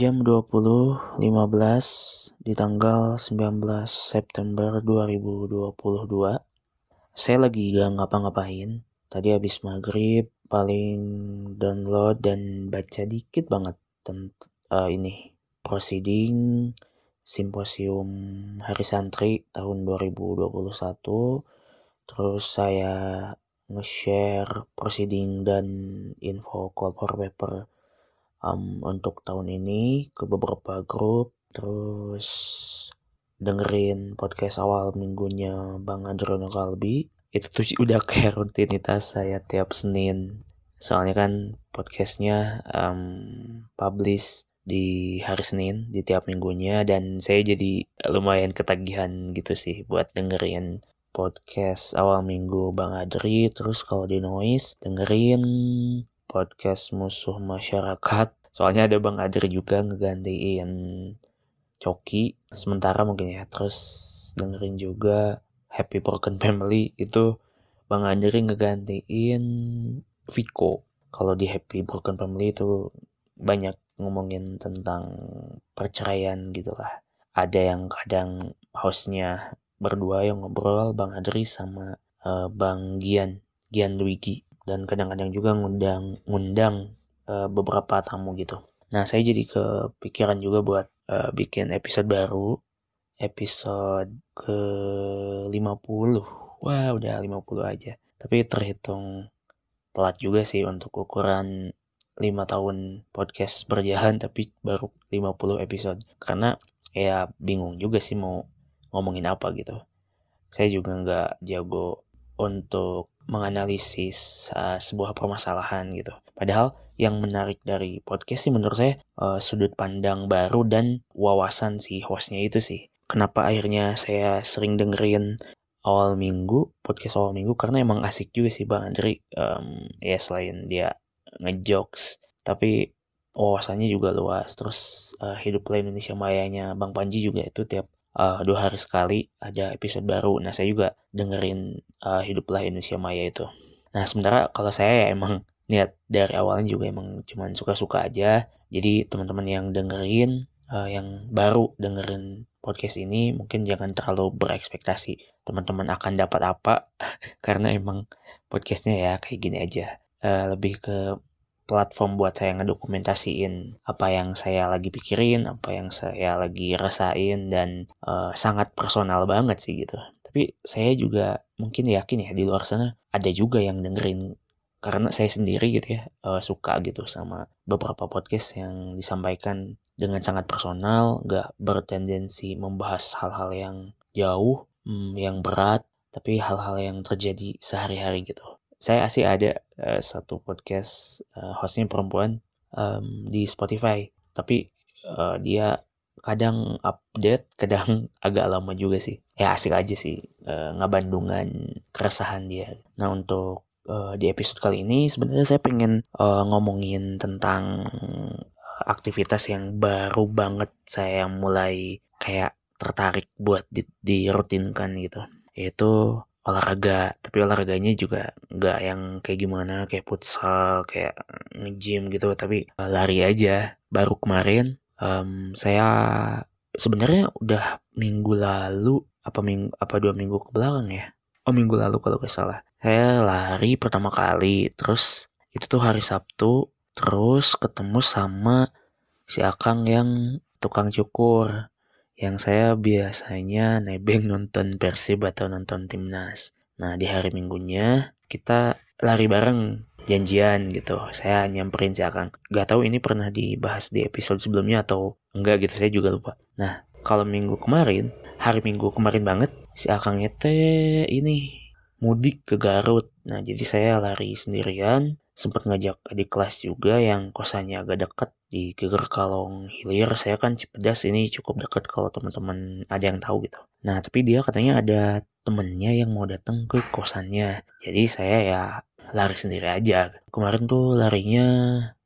jam 20.15 di tanggal 19 September 2022. Saya lagi gak ngapa-ngapain. Tadi habis maghrib paling download dan baca dikit banget tentang uh, ini proceeding simposium Hari Santri tahun 2021. Terus saya nge-share proceeding dan info call for paper um, untuk tahun ini ke beberapa grup terus dengerin podcast awal minggunya Bang Adrono Kalbi. Itu tuh udah kayak rutinitas saya tiap Senin. Soalnya kan podcastnya um, publish di hari Senin di tiap minggunya dan saya jadi lumayan ketagihan gitu sih buat dengerin podcast awal minggu Bang Adri. Terus kalau di noise dengerin podcast musuh masyarakat. Soalnya ada Bang Adri juga ngegantiin Coki sementara mungkin ya. Terus dengerin juga Happy Broken Family itu Bang Adri ngegantiin Viko. Kalau di Happy Broken Family itu banyak ngomongin tentang perceraian gitu lah. Ada yang kadang hostnya berdua yang ngobrol Bang Adri sama uh, Bang Gian, Gian Luigi dan kadang-kadang juga ngundang ngundang uh, beberapa tamu gitu. Nah, saya jadi kepikiran juga buat uh, bikin episode baru, episode ke 50. Wah, udah 50 aja. Tapi terhitung telat juga sih untuk ukuran 5 tahun podcast berjalan tapi baru 50 episode. Karena ya bingung juga sih mau ngomongin apa gitu. Saya juga nggak jago untuk menganalisis uh, sebuah permasalahan gitu. Padahal yang menarik dari podcast sih menurut saya uh, sudut pandang baru dan wawasan si hostnya itu sih. Kenapa akhirnya saya sering dengerin awal minggu, podcast awal minggu karena emang asik juga sih Bang Andri. Um, ya selain dia ngejokes, tapi wawasannya juga luas. Terus uh, hidup Indonesia Mayanya Bang Panji juga itu tiap uh, dua hari sekali ada episode baru. Nah saya juga dengerin uh, Hiduplah Indonesia Maya itu. Nah sementara kalau saya ya emang niat dari awalnya juga emang cuman suka-suka aja. Jadi teman-teman yang dengerin, uh, yang baru dengerin podcast ini mungkin jangan terlalu berekspektasi teman-teman akan dapat apa karena emang podcastnya ya kayak gini aja. Uh, lebih ke platform buat saya ngedokumentasiin apa yang saya lagi pikirin, apa yang saya lagi rasain dan uh, sangat personal banget sih gitu. Tapi saya juga mungkin yakin ya di luar sana ada juga yang dengerin karena saya sendiri gitu ya uh, suka gitu sama beberapa podcast yang disampaikan dengan sangat personal, gak bertendensi membahas hal-hal yang jauh, hmm, yang berat, tapi hal-hal yang terjadi sehari-hari gitu saya sih ada uh, satu podcast uh, hostnya perempuan um, di Spotify. Tapi uh, dia kadang update kadang agak lama juga sih. Ya asik aja sih uh, ngabandungan keresahan dia. Nah untuk uh, di episode kali ini sebenarnya saya pengen uh, ngomongin tentang aktivitas yang baru banget saya mulai kayak tertarik buat di, dirutinkan gitu. Yaitu olahraga tapi olahraganya juga nggak yang kayak gimana kayak futsal kayak nge-gym gitu tapi uh, lari aja. Baru kemarin um, saya sebenarnya udah minggu lalu apa minggu apa dua minggu ke belakang ya? Oh minggu lalu kalau gak salah. Saya lari pertama kali terus itu tuh hari Sabtu terus ketemu sama si Akang yang tukang cukur yang saya biasanya nebeng nonton Persib atau nonton timnas. Nah di hari minggunya kita lari bareng janjian gitu. Saya nyamperin si Akang. Gak tahu ini pernah dibahas di episode sebelumnya atau enggak gitu. Saya juga lupa. Nah kalau minggu kemarin, hari minggu kemarin banget si Akang teh ini mudik ke Garut. Nah jadi saya lari sendirian sempat ngajak adik kelas juga yang kosannya agak dekat di Geger Kalong Hilir. Saya kan Cipedas ini cukup dekat kalau teman-teman ada yang tahu gitu. Nah, tapi dia katanya ada temennya yang mau datang ke kosannya. Jadi saya ya lari sendiri aja. Kemarin tuh larinya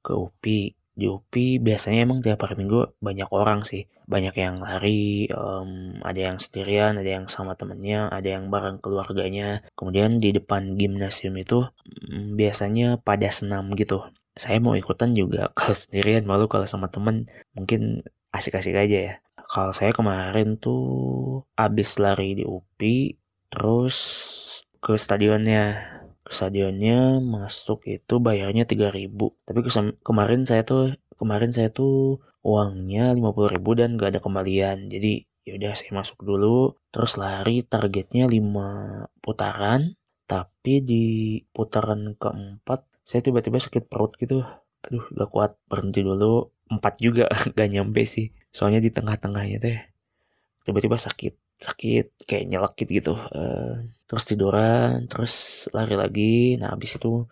ke UPI di UPI biasanya emang tiap hari minggu banyak orang sih. Banyak yang lari um, ada yang sendirian ada yang sama temennya ada yang bareng keluarganya. Kemudian di depan gimnasium itu um, biasanya pada senam gitu. Saya mau ikutan juga kalau sendirian malu kalau sama temen. Mungkin asik-asik aja ya. Kalau saya kemarin tuh abis lari di UPI terus ke stadionnya stadionnya masuk itu bayarnya 3000 tapi kemarin saya tuh kemarin saya tuh uangnya 50.000 dan gak ada kembalian. Jadi yaudah saya masuk dulu terus lari targetnya 5 putaran. Tapi di putaran keempat saya tiba-tiba sakit perut gitu. Aduh gak kuat berhenti dulu. Empat juga gak nyampe sih. Soalnya di tengah-tengahnya teh tiba-tiba sakit sakit kayak nyelekit gitu uh, terus tiduran terus lari lagi. Nah habis itu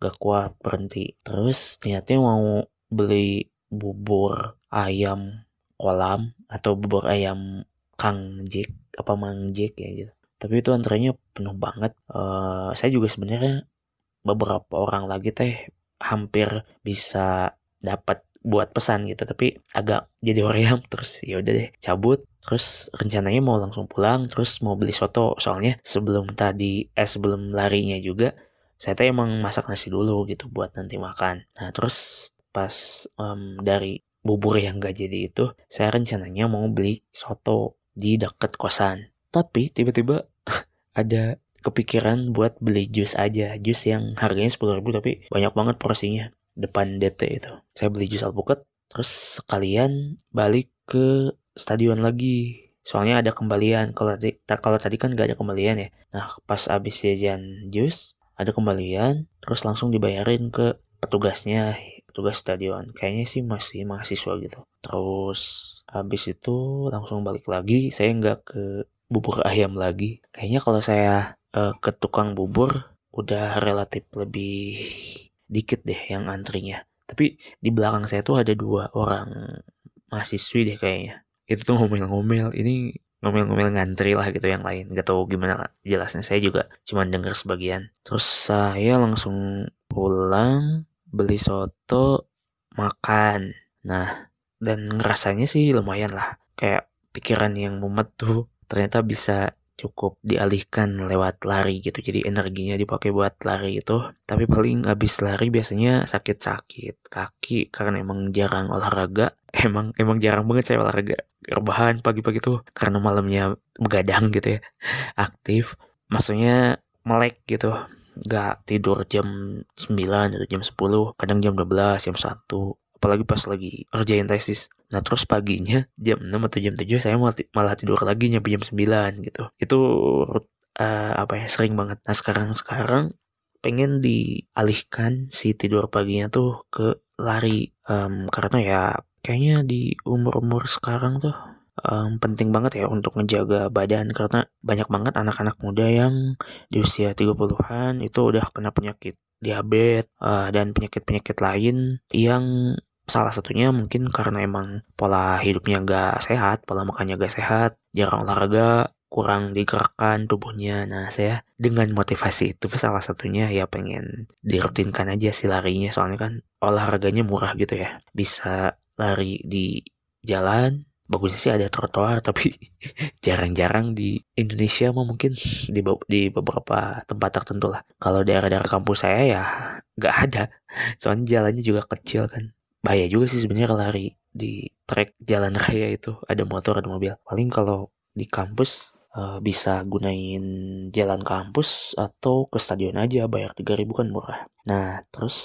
gak kuat berhenti. Terus niatnya mau beli bubur ayam kolam atau bubur ayam Kang Jack apa Mang Jack ya gitu. Tapi itu antrenya penuh banget. Uh, saya juga sebenarnya beberapa orang lagi teh hampir bisa dapat buat pesan gitu tapi agak jadi hoream terus ya udah deh cabut. Terus rencananya mau langsung pulang terus mau beli soto. Soalnya sebelum tadi eh sebelum larinya juga saya tuh emang masak nasi dulu gitu buat nanti makan. Nah terus pas um, dari bubur yang gak jadi itu saya rencananya mau beli soto di deket kosan. Tapi tiba-tiba ada kepikiran buat beli jus aja. Jus yang harganya sepuluh ribu tapi banyak banget porsinya depan DT itu. Saya beli jus alpukat terus sekalian balik ke stadion lagi. Soalnya ada kembalian. Kalau tadi kalau tadi kan gak ada kembalian ya. Nah pas abis jajan jus ada kembalian terus langsung dibayarin ke petugasnya petugas stadion. Kayaknya sih masih mahasiswa gitu. Terus habis itu langsung balik lagi saya nggak ke bubur ayam lagi. Kayaknya kalau saya uh, ke tukang bubur udah relatif lebih dikit deh yang antrinya. Tapi di belakang saya tuh ada dua orang mahasiswi deh kayaknya. Itu tuh ngomel-ngomel. Ini ngomel-ngomel ngantri lah gitu yang lain. Gak tau gimana jelasnya. Saya juga cuma denger sebagian. Terus saya langsung pulang beli soto makan. Nah dan ngerasanya sih lumayan lah. Kayak pikiran yang mumet tuh ternyata bisa cukup dialihkan lewat lari gitu. Jadi energinya dipakai buat lari itu tapi paling habis lari biasanya sakit-sakit kaki karena emang jarang olahraga. Emang emang jarang banget saya olahraga. Rebahan pagi-pagi tuh karena malamnya begadang gitu ya. Aktif. Maksudnya melek gitu. Nggak tidur jam 9 atau jam 10 kadang jam 12 jam 1 apalagi pas lagi kerjain tesis. Nah terus paginya jam 6 atau jam 7 saya malah tidur lagi nyampe jam 9 gitu. Itu uh, apa ya sering banget. Nah sekarang sekarang pengen dialihkan si tidur paginya tuh ke lari. Um, karena ya kayaknya di umur-umur sekarang tuh um, penting banget ya untuk menjaga badan. Karena banyak banget anak-anak muda yang di usia 30-an itu udah kena penyakit diabetes uh, dan penyakit-penyakit lain yang Salah satunya mungkin karena emang pola hidupnya gak sehat, pola makannya gak sehat, jarang olahraga, kurang digerakkan tubuhnya. Nah, saya dengan motivasi itu salah satunya ya pengen dirutinkan aja sih larinya. Soalnya kan olahraganya murah gitu ya. Bisa lari di jalan, bagusnya sih ada trotoar tapi jarang-jarang di Indonesia mah mungkin di, di beberapa tempat tertentu lah. Kalau daerah-daerah kampus saya ya nggak ada. Soalnya jalannya juga kecil kan bahaya juga sih sebenarnya lari di trek jalan raya itu. Ada motor ada mobil. Paling kalau di kampus uh, bisa gunain jalan kampus atau ke stadion aja bayar 3000 kan murah. Nah terus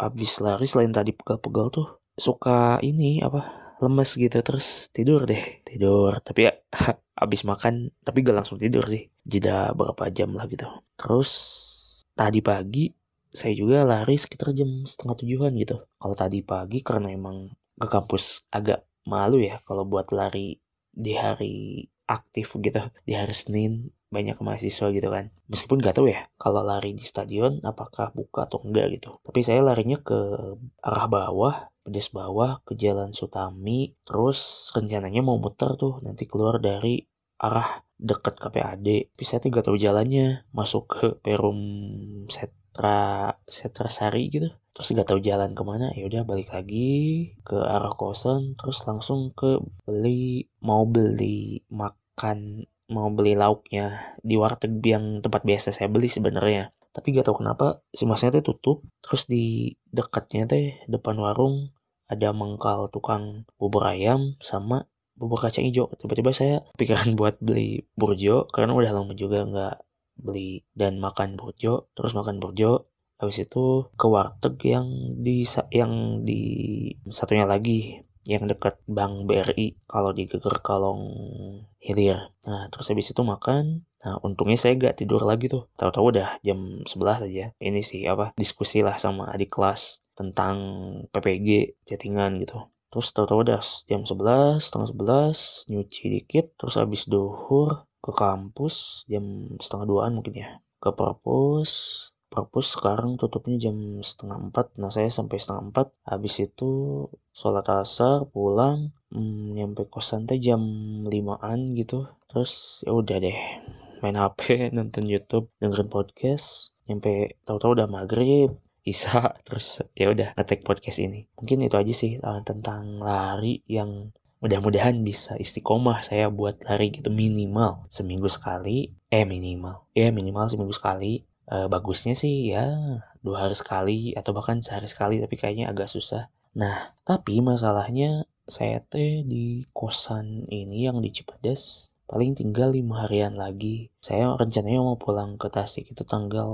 abis lari selain tadi pegal-pegal tuh suka ini apa lemes gitu. Terus tidur deh tidur. Tapi ya abis makan tapi gak langsung tidur sih. Jeda berapa jam lah gitu. Terus tadi pagi saya juga lari sekitar jam setengah tujuan gitu. Kalau tadi pagi karena emang ke kampus agak malu ya kalau buat lari di hari aktif gitu di hari Senin banyak mahasiswa gitu kan. Meskipun gak tahu ya kalau lari di stadion apakah buka atau enggak gitu. Tapi saya larinya ke arah bawah pedes bawah ke jalan Sutami terus rencananya mau muter tuh nanti keluar dari arah dekat KPAD tapi saya gak tahu jalannya masuk ke Perum Set Setra Setrasari gitu. Terus gak tahu jalan ke mana ya udah balik lagi ke arah kosan terus langsung ke beli mau beli makan mau beli lauknya di warteg yang tempat biasa saya beli sebenarnya. Tapi gak tau kenapa si masnya teh tutup. Terus di dekatnya teh depan warung ada mengkal tukang bubur ayam sama bubur kacang hijau. Tiba-tiba saya pikiran buat beli burjo karena udah lama juga nggak beli dan makan burjo terus makan burjo habis itu ke warteg yang di yang di satunya lagi yang dekat Bank BRI kalau di Geger Kalong Hilir. Nah, terus habis itu makan. Nah, untungnya saya gak tidur lagi tuh. Tahu-tahu udah jam 11 aja. Ini sih apa diskusi lah sama adik kelas tentang PPG chattingan gitu. Terus tahu-tahu udah jam 11, setengah 11, nyuci dikit, terus habis duhur ke kampus jam setengah duaan mungkin ya. Ke perpus, perpus sekarang tutupnya jam setengah empat. Nah saya sampai setengah empat. Habis itu sholat asar pulang hmm, nyampe kosan teh jam limaan gitu. Terus ya udah deh main HP nonton YouTube dengerin podcast. Nyampe tahu-tahu udah maghrib bisa terus ya udah ngetek podcast ini. Mungkin itu aja sih uh, tentang lari yang mudah-mudahan bisa istiqomah saya buat lari gitu minimal seminggu sekali eh minimal ya minimal seminggu sekali uh, bagusnya sih ya dua hari sekali atau bahkan sehari sekali tapi kayaknya agak susah. Nah, tapi masalahnya saya teh di kosan ini yang di Cipadas paling tinggal lima harian lagi. Saya rencananya mau pulang ke Tasik itu tanggal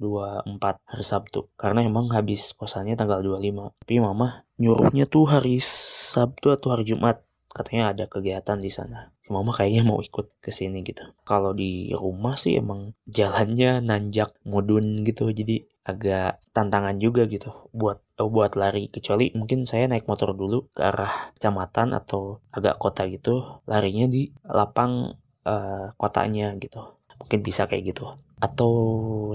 24 hari Sabtu. Karena emang habis kosannya tanggal 25. Tapi mama nyuruhnya tuh hari Sabtu atau hari Jumat. Katanya ada kegiatan di sana. Si mama kayaknya mau ikut ke sini gitu. Kalau di rumah sih emang jalannya nanjak mudun gitu, jadi agak tantangan juga gitu buat oh, buat lari. Kecuali mungkin saya naik motor dulu ke arah kecamatan atau agak kota gitu. Larinya di lapang uh, kotanya gitu. Mungkin bisa kayak gitu. Atau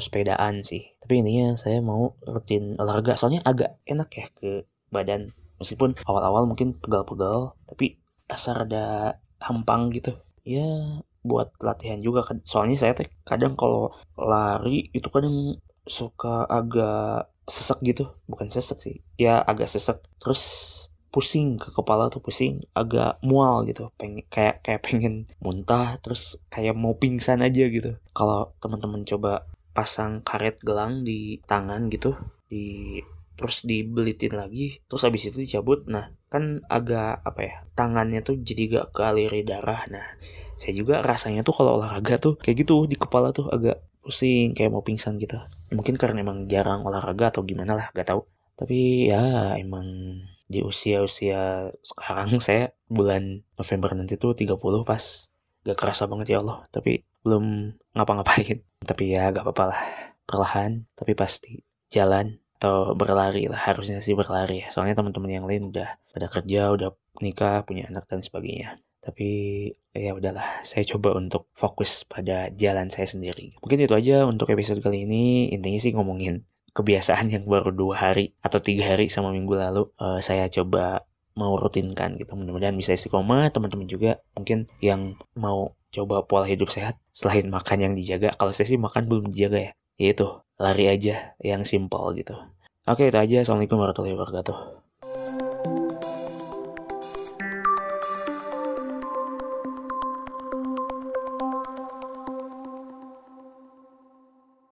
sepedaan sih. Tapi ininya saya mau rutin olahraga. Soalnya agak enak ya ke badan meskipun awal-awal mungkin pegal-pegal tapi asal ada hampang gitu. Ya buat latihan juga kan. Soalnya saya tuh kadang kalau lari itu kadang suka agak sesek gitu. Bukan sesek sih ya agak sesek. Terus pusing ke kepala tuh pusing agak mual gitu. Pengen kayak kayak pengen muntah terus kayak mau pingsan aja gitu. Kalau teman-teman coba pasang karet gelang di tangan gitu di terus dibelitin lagi terus habis itu dicabut. Nah kan agak apa ya tangannya tuh jadi gak kealiri darah. Nah saya juga rasanya tuh kalau olahraga tuh kayak gitu di kepala tuh agak pusing kayak mau pingsan gitu. Mungkin karena emang jarang olahraga atau gimana lah gak tahu. Tapi ya emang di usia-usia sekarang saya bulan November nanti tuh 30 pas gak kerasa banget ya Allah. Tapi belum ngapa-ngapain. Tapi ya gak apa-apa lah perlahan tapi pasti jalan atau berlari lah harusnya sih berlari. Ya soalnya teman-teman yang lain udah pada kerja udah nikah punya anak dan sebagainya. Tapi ya udahlah saya coba untuk fokus pada jalan saya sendiri. Mungkin itu aja untuk episode kali ini. Intinya sih ngomongin kebiasaan yang baru dua hari atau tiga hari sama minggu lalu uh, saya coba mau rutinkan gitu. Mudah-mudahan bisa istiqomah. Teman-teman juga mungkin yang mau coba pola hidup sehat selain makan yang dijaga. Kalau saya sih makan belum dijaga ya yaitu lari aja yang simple gitu. Oke itu aja. Assalamualaikum warahmatullahi wabarakatuh.